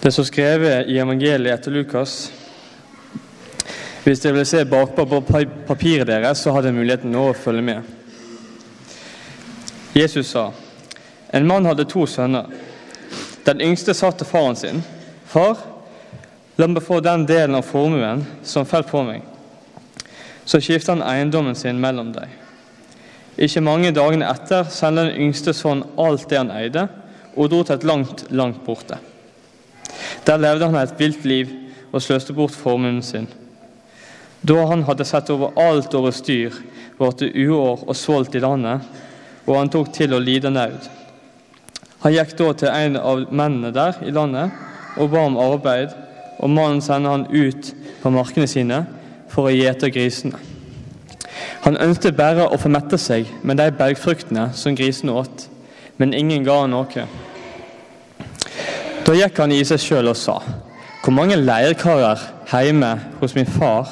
Det som skrevet i evangeliet etter Lukas. Hvis dere vil se bakpå på papiret deres, så har dere muligheten nå å følge med. Jesus sa, en mann hadde to sønner. Den yngste sa til faren sin, 'Far, la meg få den delen av formuen som falt på meg.' Så skiftet han eiendommen sin mellom dem. Ikke mange dagene etter sendte den yngste sønnen alt det han eide, og dro til et langt, langt borte. Der levde han et vilt liv og sløste bort formuen sin. Da han hadde sett over alt over styr, ble det uår og svolt i landet, og han tok til å lide naud. Han gikk da til en av mennene der i landet og ba om arbeid, og mannen sendte han ut på markene sine for å gjete grisene. Han ønsket bare å få mette seg med de bergfruktene som grisene åt, men ingen ga han noe. Da gikk han i seg sjøl og sa, hvor mange leirkarer hjemme hos min far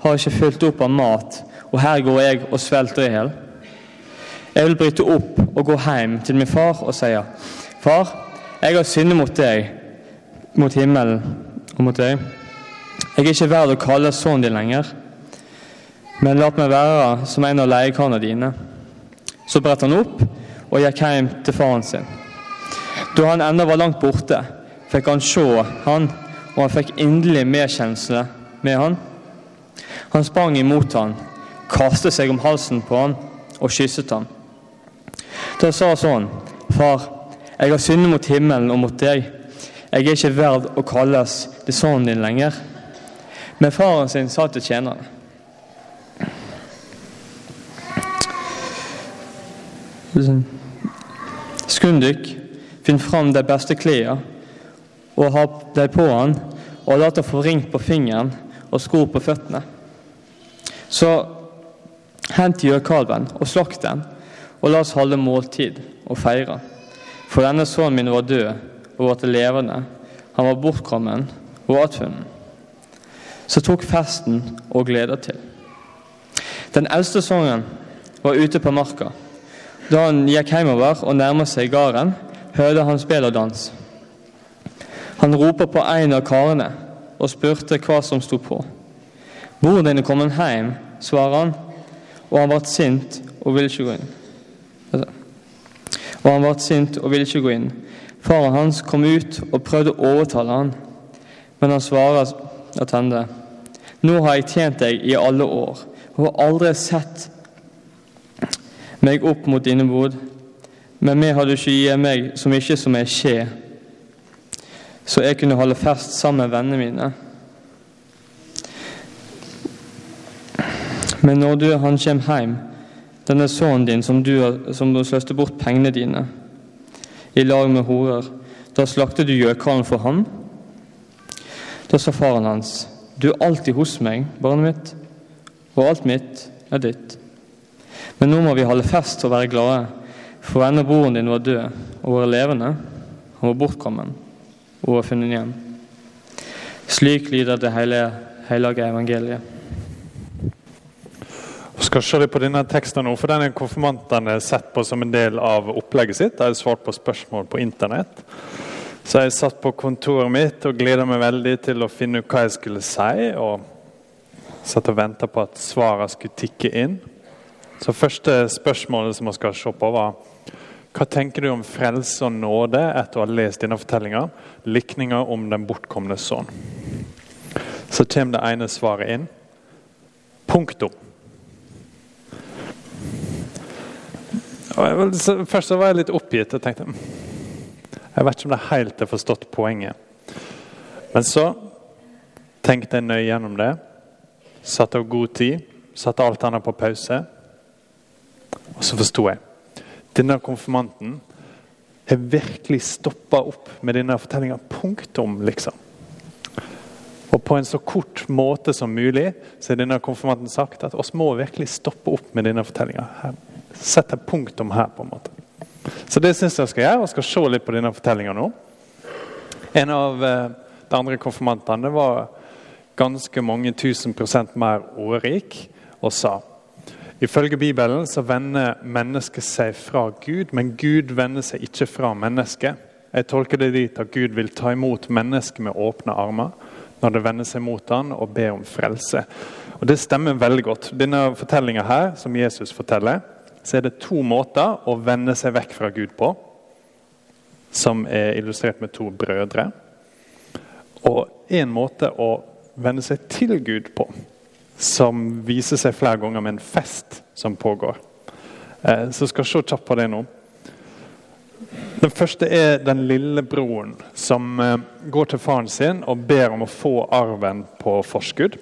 har ikke fylt opp av mat, og her går jeg og svelter i hjel? Jeg vil bryte opp og gå hjem til min far og si, Far, jeg har syndet mot deg, mot himmelen og mot deg. Jeg er ikke verd å kalle sønnen din lenger, men la meg være som en av leiekarene dine. Så brettet han opp og gikk hjem til faren sin. Da han ennå var langt borte, fikk han se han, og han fikk inderlig medkjensle med han. Han sprang imot han, kastet seg om halsen på han og kysset han. Da sa sånn, Far, jeg har syndet mot himmelen og mot deg. Jeg er ikke verd å kalles til sønnen din lenger. Men faren sin sa til tjenerne Skund dykk, finn fram de beste klærne og ha deg på han, og la deg få ring på fingeren og sko på føttene. Så hent gjøkalven og slakt den, og la oss holde måltid og feire. For denne sønnen min var død og ble levende. Han var bortkommen og attfunnet. Så tok festen og gleda til. Den eldste sønnen var ute på marka. Da han gikk hjemover og nærmet seg gården, hørte han spill og dans. Han ropte på en av karene og spurte hva som sto på. 'Broren din er kommet hjem', svarer han, og han ble sint og ville ikke gå inn. Og han ble sint og ville ikke gå inn. Faren hans kom ut og prøvde å overtale han, men han svarer attende. Nå har jeg tjent deg i alle år og har aldri sett meg opp mot dine bod. Men vi har du ikke gitt meg som ikke som ei skje, så jeg kunne holde fest sammen med vennene mine. Men når du, han kommer hjem, denne sønnen din som du, som sløste bort pengene dine i lag med horer, da slakter du gjøkallen for ham? Da sa faren hans, du er alltid hos meg, barnet mitt, og alt mitt er ditt. Men nå må vi holde fest og være glade, for ennå broren din var død og var levende. Han var bortkommen og har funnet igjen. Slik lyder det hele, hellige evangeliet. Vi skal se litt på denne teksten nå, for den er konfirmantene sett på som en del av opplegget sitt. Jeg har svart på spørsmål på internett. Så jeg satt på kontoret mitt og gleda meg veldig til å finne ut hva jeg skulle si. Og satt og venta på at svarene skulle tikke inn. Så første spørsmålet som vi skal se på, var hva tenker du om frelse og nåde etter å ha lest denne fortellinga, likninga om den bortkomne sønn? Så kommer det ene svaret inn. Punktum. Først så var jeg litt oppgitt og tenkte Jeg vet ikke om det helt har forstått poenget. Men så tenkte jeg nøye gjennom det. Satte av god tid. Satte alt annet på pause. Og så forsto jeg. Denne konfirmanten har virkelig stoppa opp med denne fortellinga. Punktum, liksom. Og på en så kort måte som mulig så har denne konfirmanten sagt at oss må virkelig stoppe opp med denne fortellinga. Sett et punktum her, på en måte. Så det syns jeg skal gjøre, og skal se litt på denne fortellinga nå. En av eh, de andre konfirmantene var ganske mange tusen prosent mer ordrik og sa Ifølge Bibelen så vender mennesket seg fra Gud, men Gud vender seg ikke fra mennesket. Jeg tolker det dit at Gud vil ta imot mennesket med åpne armer når det vender seg mot han og ber om frelse. Og Det stemmer veldig godt. Denne fortellinga her, som Jesus forteller, så er det to måter å vende seg vekk fra Gud på, som er illustrert med to brødre. Og en måte å vende seg til Gud på, som viser seg flere ganger med en fest som pågår. Eh, så skal se kjapt på det nå. Den første er den lille broren som eh, går til faren sin og ber om å få arven på forskudd.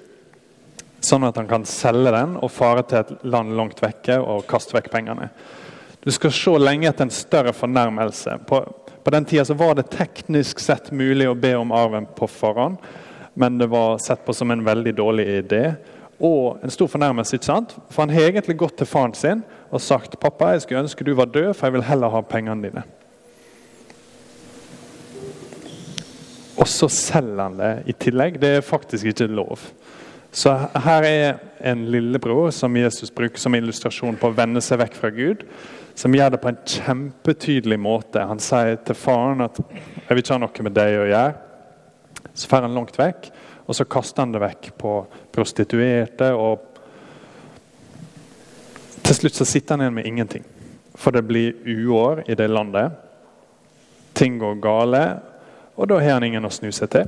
Sånn at han kan selge den og fare til et land langt vekke og kaste vekk pengene. Du skal se lenge etter en større fornærmelse. På, på den tida var det teknisk sett mulig å be om arven på forhånd, men det var sett på som en veldig dårlig idé. Og en stor fornærmelse. ikke sant? For han har egentlig gått til faren sin og sagt pappa, jeg skulle ønske du var død, for jeg vil heller ha pengene dine. Og så selger han det i tillegg. Det er faktisk ikke lov. Så her er en lillebror som Jesus bruker som illustrasjon på å vende seg vekk fra Gud. Som gjør det på en kjempetydelig måte. Han sier til faren at 'jeg vil ikke ha noe med deg å gjøre'. Så drar han langt vekk, og så kaster han det vekk på prostituerte. og Til slutt så sitter han igjen med ingenting. For det blir uår i det landet. Ting går gale, og da har han ingen å snu seg til.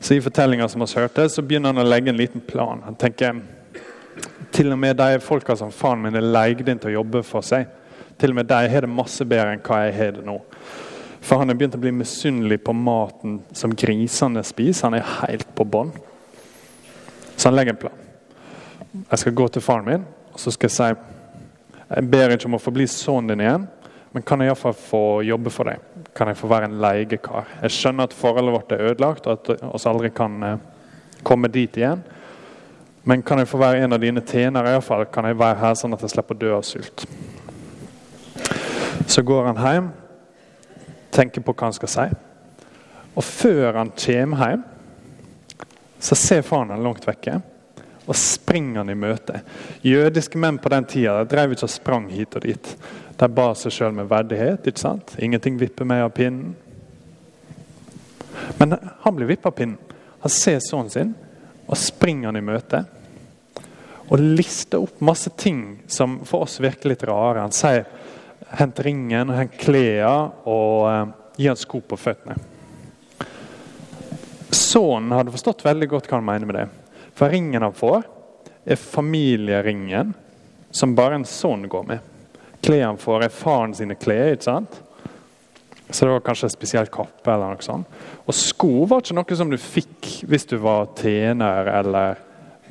Så I fortellinga som vi hørte, så begynner han å legge en liten plan. Han tenker til og med de folka som faren min er leid inn til å jobbe for seg, til og med de har det masse bedre enn hva jeg har det nå. For han er begynt å bli misunnelig på maten som grisene spiser. Han er helt på bånn. Så han legger en plan. Jeg skal gå til faren min og så skal jeg si jeg ber ikke om å få bli sønnen din igjen, men kan jeg iallfall få jobbe for deg? Kan jeg få være en leiekar? Jeg skjønner at forholdet vårt er ødelagt, og at vi aldri kan eh, komme dit igjen. Men kan jeg få være en av dine tjenere? Iallfall kan jeg være her sånn at jeg slipper å dø av sult. Så går han hjem, tenker på hva han skal si. Og før han kommer hjem, så ser faren han langt vekke og springer han i møte. Jødiske menn på den tida drev ikke og sprang hit og dit. De bar seg sjøl med verdighet. ikke sant? Ingenting vipper meg av pinnen. Men han blir vippet av pinnen. Han ser sønnen sin og springer han i møte. Og lister opp masse ting som for oss virker litt rare. Han sier 'hent ringen', 'hent klærne' og uh, 'gi han sko på føttene'. Sønnen hadde forstått veldig godt hva han mener med det. For ringen han får, er familieringen som bare en sønn går med. Klærne han får, er faren sine klær. ikke sant? Så det var kanskje en spesiell kappe. eller noe sånt. Og sko var ikke noe som du fikk hvis du var tjener eller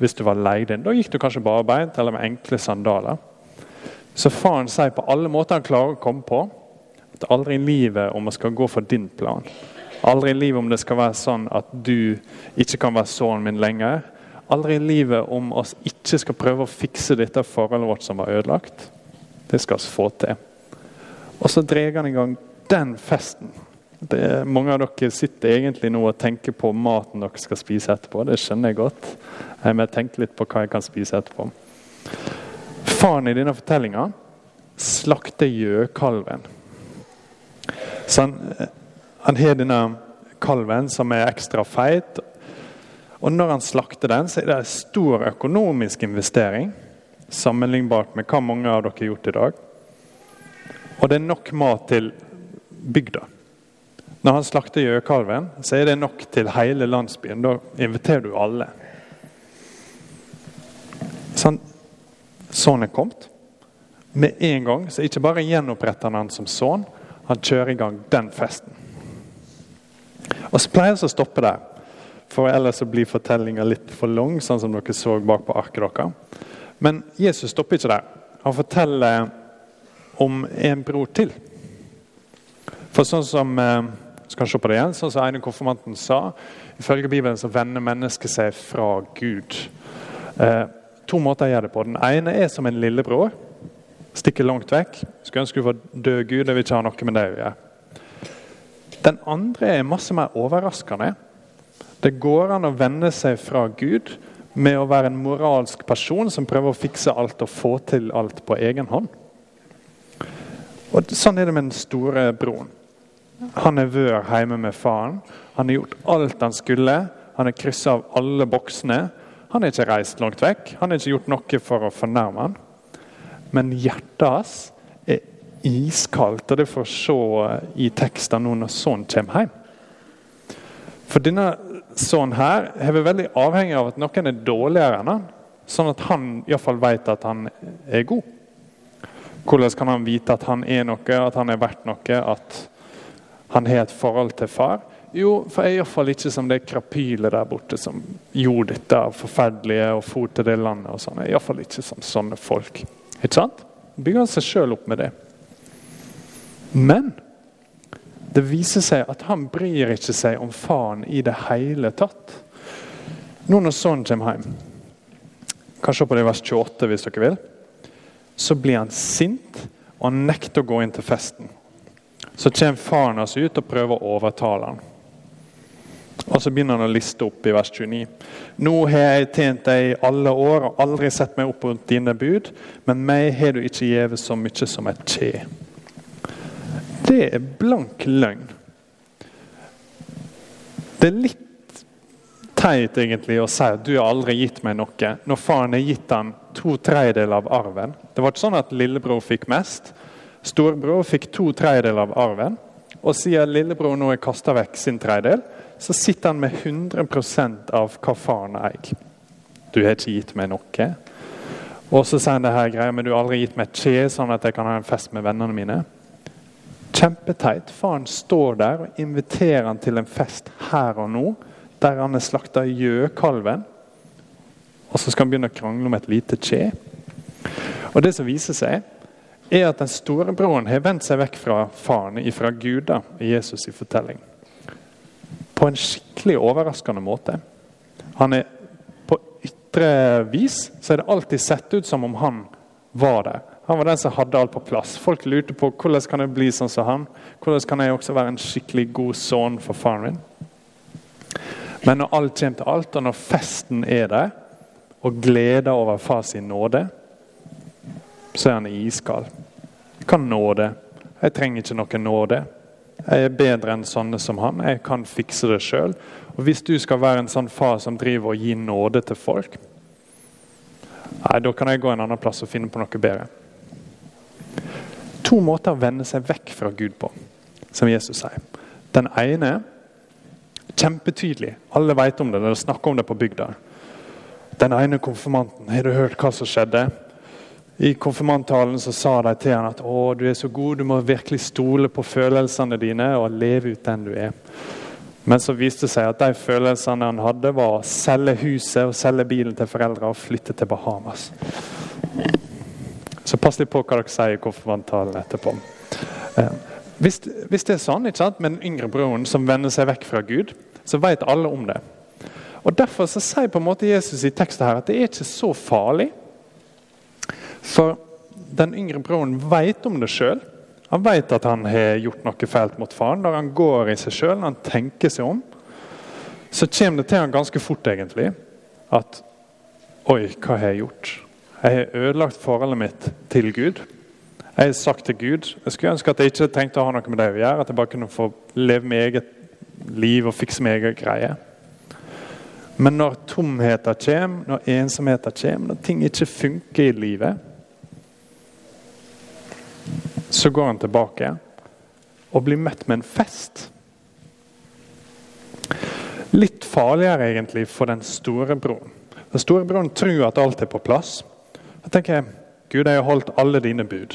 hvis du var leid inn. Da gikk du kanskje barbeint eller med enkle sandaler. Så faren sier på alle måter han klarer å komme på, at aldri i livet om vi skal gå for din plan. Aldri i livet om det skal være sånn at du ikke kan være sønnen min lenger. Aldri i livet om oss ikke skal prøve å fikse dette forholdet vårt som var ødelagt. Det skal vi få til. Og så drar han i gang den festen. Er, mange av dere sitter egentlig nå og tenker på maten dere skal spise etterpå. Det skjønner jeg godt. Jeg må tenke litt på hva jeg kan spise etterpå. Faren i denne fortellinga slakter gjøkalven. Så han, han har denne kalven som er ekstra feit og når han slakter den, så er det en stor økonomisk investering sammenlignbart med hva mange av dere har gjort i dag. Og det er nok mat til bygda. Når han slakter gjøkalven, så er det nok til hele landsbyen. Da inviterer du alle. Sånn, sånn er kommet. Med en gang så ikke bare gjenoppretter han han som sønn, han kjører i gang den festen. Og så pleier vi å stoppe der. For ellers så blir fortellinga litt for lang, sånn som dere så bak på arket deres. Men Jesus stopper ikke der. Han forteller om en bror til. For sånn som eh, skal se på det igjen, sånn som Eide konfirmanten sa, ifølge Bibelen så vender mennesket seg fra Gud. Eh, to måter å gjøre det på. Den ene er som en lillebror. Stikker langt vekk. Skulle ønske du var død Gud, det vil ikke ha noe med det å gjøre. Den andre er masse mer overraskende. Det går an å vende seg fra Gud med å være en moralsk person som prøver å fikse alt og få til alt på egen hånd. Og Sånn er det med den store broren. Han er vør hjemme med faren. Han har gjort alt han skulle. Han har kryssa av alle boksene. Han har ikke reist langt vekk. Han har ikke gjort noe for å fornærme han. Men hjertet hans er iskaldt, og det får se i teksten nå når sønnen kommer hjem. For denne sønnen her er vært veldig avhengig av at noen er dårligere enn han, sånn at han iallfall vet at han er god. Hvordan kan han vite at han er noe, at han er verdt noe, at han har et forhold til far? Jo, for jeg er iallfall ikke som det krapylet der borte som gjorde dette forferdelige og for til det landet. og sånn. Jeg er iallfall ikke som sånne folk. Ikke sant? Bygger han seg sjøl opp med det. Men det viser seg at han bryr ikke seg om faren i det hele tatt. Nå når sønnen kommer hjem, kan se på det vers 28 hvis dere vil, så blir han sint, og han nekter å gå inn til festen. Så kommer faren hans ut og prøver å overtale han. Og så begynner han å liste opp i vers 29. Nå har jeg tjent deg i alle år og aldri sett meg opp mot dine bud, men meg har du ikke gjeve så mye som et kje. Det er blank løgn. Det er litt teit egentlig å si at du har aldri gitt meg noe, når faren har gitt han to tredjedeler av arven. Det var ikke sånn at lillebror fikk mest. Storebror fikk to tredjedeler av arven. Og siden lillebror nå har kasta vekk sin tredjedel, så sitter han med 100% av hva faren eier. Du har ikke gitt meg noe. Og så sier han det her greia, men du har aldri gitt meg et kje, sånn at jeg kan ha en fest med vennene mine. Kjempeteit. Faren står der og inviterer han til en fest her og nå, der han har slakta gjøkalven. Og så skal han begynne å krangle om et lite kje. Og Det som viser seg, er at den store broren har vendt seg vekk fra faren, fra Gud, da, i Jesus' i fortelling. På en skikkelig overraskende måte. Han er På ytre vis så er det alltid sett ut som om han var der. Han var den som hadde alt på plass. Folk lurte på hvordan kan jeg bli sånn som han. Hvordan kan jeg også være en skikkelig god sønn for faren min? Men når alt kommer til alt, og når festen er der, og gleder over far sin nåde, så er han iskald. Hva nåde? Jeg trenger ikke noe nåde. Jeg er bedre enn sånne som han. Jeg kan fikse det sjøl. Hvis du skal være en sånn far som driver og gir nåde til folk, nei, da kan jeg gå en annen plass og finne på noe bedre to måter å vende seg vekk fra Gud på, som Jesus sier. Den ene kjempetydelig. Alle vet om det. Dere snakker om det på bygda. Den ene konfirmanten, har du hørt hva som skjedde? I konfirmanttalen så sa de til han at å, du er så god, du må virkelig stole på følelsene dine og leve ut den du er. Men så viste det seg at de følelsene han hadde, var å selge huset og selge bilen til foreldre og flytte til Bahamas. Så pass litt på hva dere sier i konfirmanttalen etterpå. Eh, hvis, hvis, det er sånn ikke sant, med den yngre broren som vender seg vekk fra Gud, så vet alle om det. Og Derfor så sier på en måte Jesus i teksten her at det er ikke så farlig. For den yngre broren vet om det sjøl. Han vet at han har gjort noe fælt mot faren. Når han går i seg sjøl, når han tenker seg om, så kommer det til han ganske fort egentlig at Oi, hva har jeg gjort? Jeg har ødelagt forholdet mitt til Gud. Jeg har sagt til Gud Jeg skulle ønske at jeg ikke tenkte å ha noe med det å gjøre. At jeg bare kunne få leve med eget liv og fikse med egen greie. Men når tomheten kommer, når ensomheten kommer, når ting ikke funker i livet, så går han tilbake og blir møtt med en fest. Litt farligere egentlig for den store broren. Den store broren tror at alt er på plass. Jeg tenker Gud, jeg har holdt alle dine bud.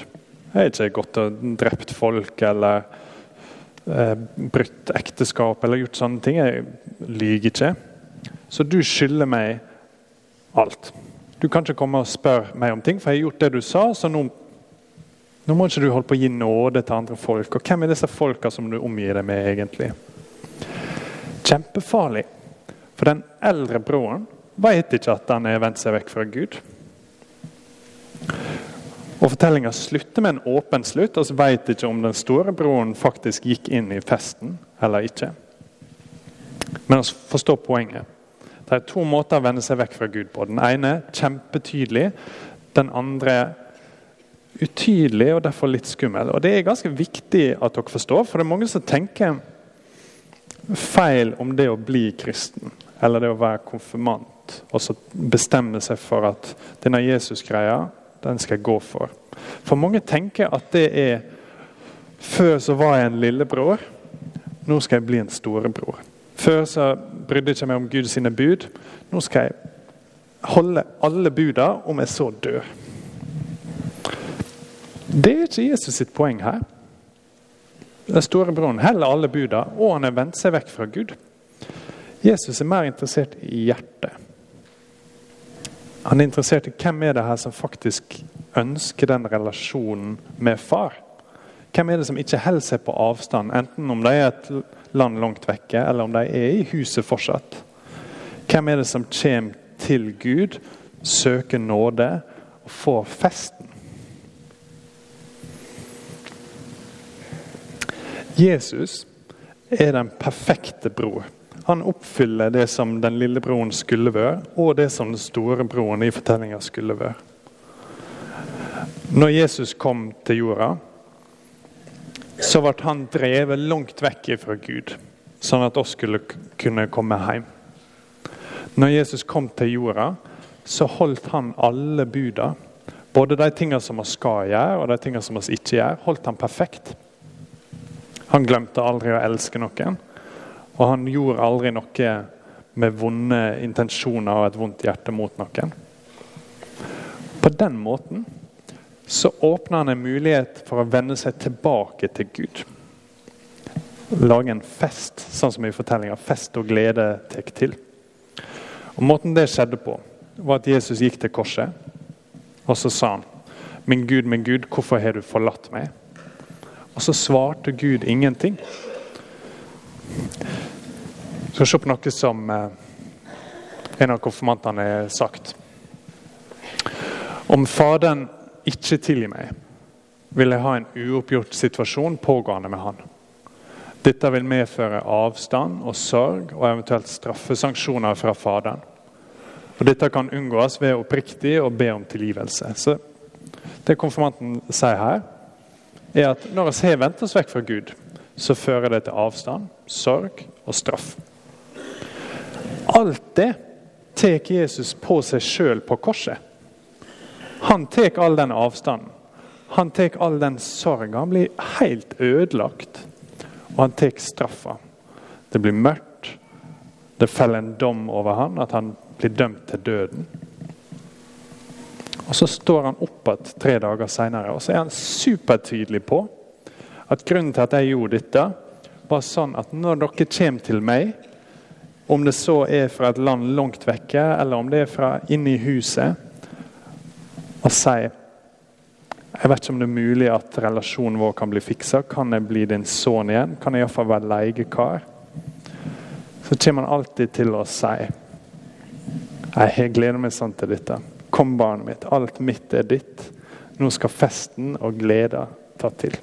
Jeg har ikke gått og drept folk eller eh, brutt ekteskap eller gjort sånne ting. Jeg lyver ikke. Så du skylder meg alt. Du kan ikke komme og spørre meg om ting, for jeg har gjort det du sa. så nå, nå må ikke du holde på å gi nåde til andre folk. Og hvem er disse folka som du omgir deg med, egentlig? Kjempefarlig. For den eldre broren vet ikke at han har vendt seg vekk fra Gud. Og Fortellinga slutter med en åpen slutt. og så vet ikke om den store broren faktisk gikk inn i festen eller ikke. Men vi forstår poenget. Det er to måter å vende seg vekk fra Gud på. Den ene kjempetydelig. Den andre utydelig og derfor litt skummel. Og Det er ganske viktig at dere forstår, for det er mange som tenker feil om det å bli kristen, eller det å være konfirmant. Og så bestemme seg for at denne Jesus-greia, den skal jeg gå for. For mange tenker at det er Før så var jeg en lillebror, nå skal jeg bli en storebror. Før så brydde jeg ikke meg om Guds bud. Nå skal jeg holde alle buda om jeg så dør. Det er ikke Jesus sitt poeng her. Den store broren heller alle buda, og han har vendt seg vekk fra Gud. Jesus er mer interessert i hjertet. Han er interessert i hvem er det her som faktisk ønsker den relasjonen med far. Hvem er det som ikke holder seg på avstand, enten om de er et land langt vekke, eller om de er i huset fortsatt? Hvem er det som kommer til Gud, søker nåde og får festen? Jesus er den perfekte bror. Han oppfyller det som den lille broren skulle være, og det som den store broren i fortellinga skulle være. Når Jesus kom til jorda, så ble han drevet langt vekk fra Gud, sånn at oss skulle kunne komme hjem. Når Jesus kom til jorda, så holdt han alle buda. Både de tingene som vi skal gjøre, og de tingene som vi ikke gjør, holdt han perfekt. Han glemte aldri å elske noen. Og han gjorde aldri noe med vonde intensjoner og et vondt hjerte mot noen. På den måten så åpner han en mulighet for å vende seg tilbake til Gud. Lage en fest, sånn som i fortellinga. Fest og glede tar til. Og Måten det skjedde på, var at Jesus gikk til korset, og så sa han Min Gud, min Gud, hvorfor har du forlatt meg? Og så svarte Gud ingenting. Så se på noe som eh, en av konfirmantene har sagt. Om Faderen ikke tilgir meg, vil jeg ha en uoppgjort situasjon pågående med han. Dette vil medføre avstand og sorg og eventuelt straffesanksjoner fra Faderen. Og Dette kan unngås ved oppriktig å be om tilgivelse. Så Det konfirmanten sier her, er at når vi har vendt oss vekk fra Gud, så fører det til avstand, sorg og straff. Alt det tar Jesus på seg sjøl på korset. Han tar all den avstanden. Han tar all den sorga. Han blir helt ødelagt. Og han tar straffa. Det blir mørkt. Det faller en dom over han, at han blir dømt til døden. Og Så står han opp igjen tre dager senere og så er han supertydelig på at grunnen til at jeg gjorde dette, var sånn at når dere kommer til meg, om det så er fra et land langt vekke, eller om det er fra inne i huset, og sier jeg vet ikke om det er mulig at relasjonen vår kan bli fiksa. Kan jeg bli din sønn igjen? Kan jeg iallfall være leiekar? Så kommer han alltid til å si jeg gleder meg sånn til dette. Kom, barnet mitt. Alt mitt er ditt. Nå skal festen og gleda ta til.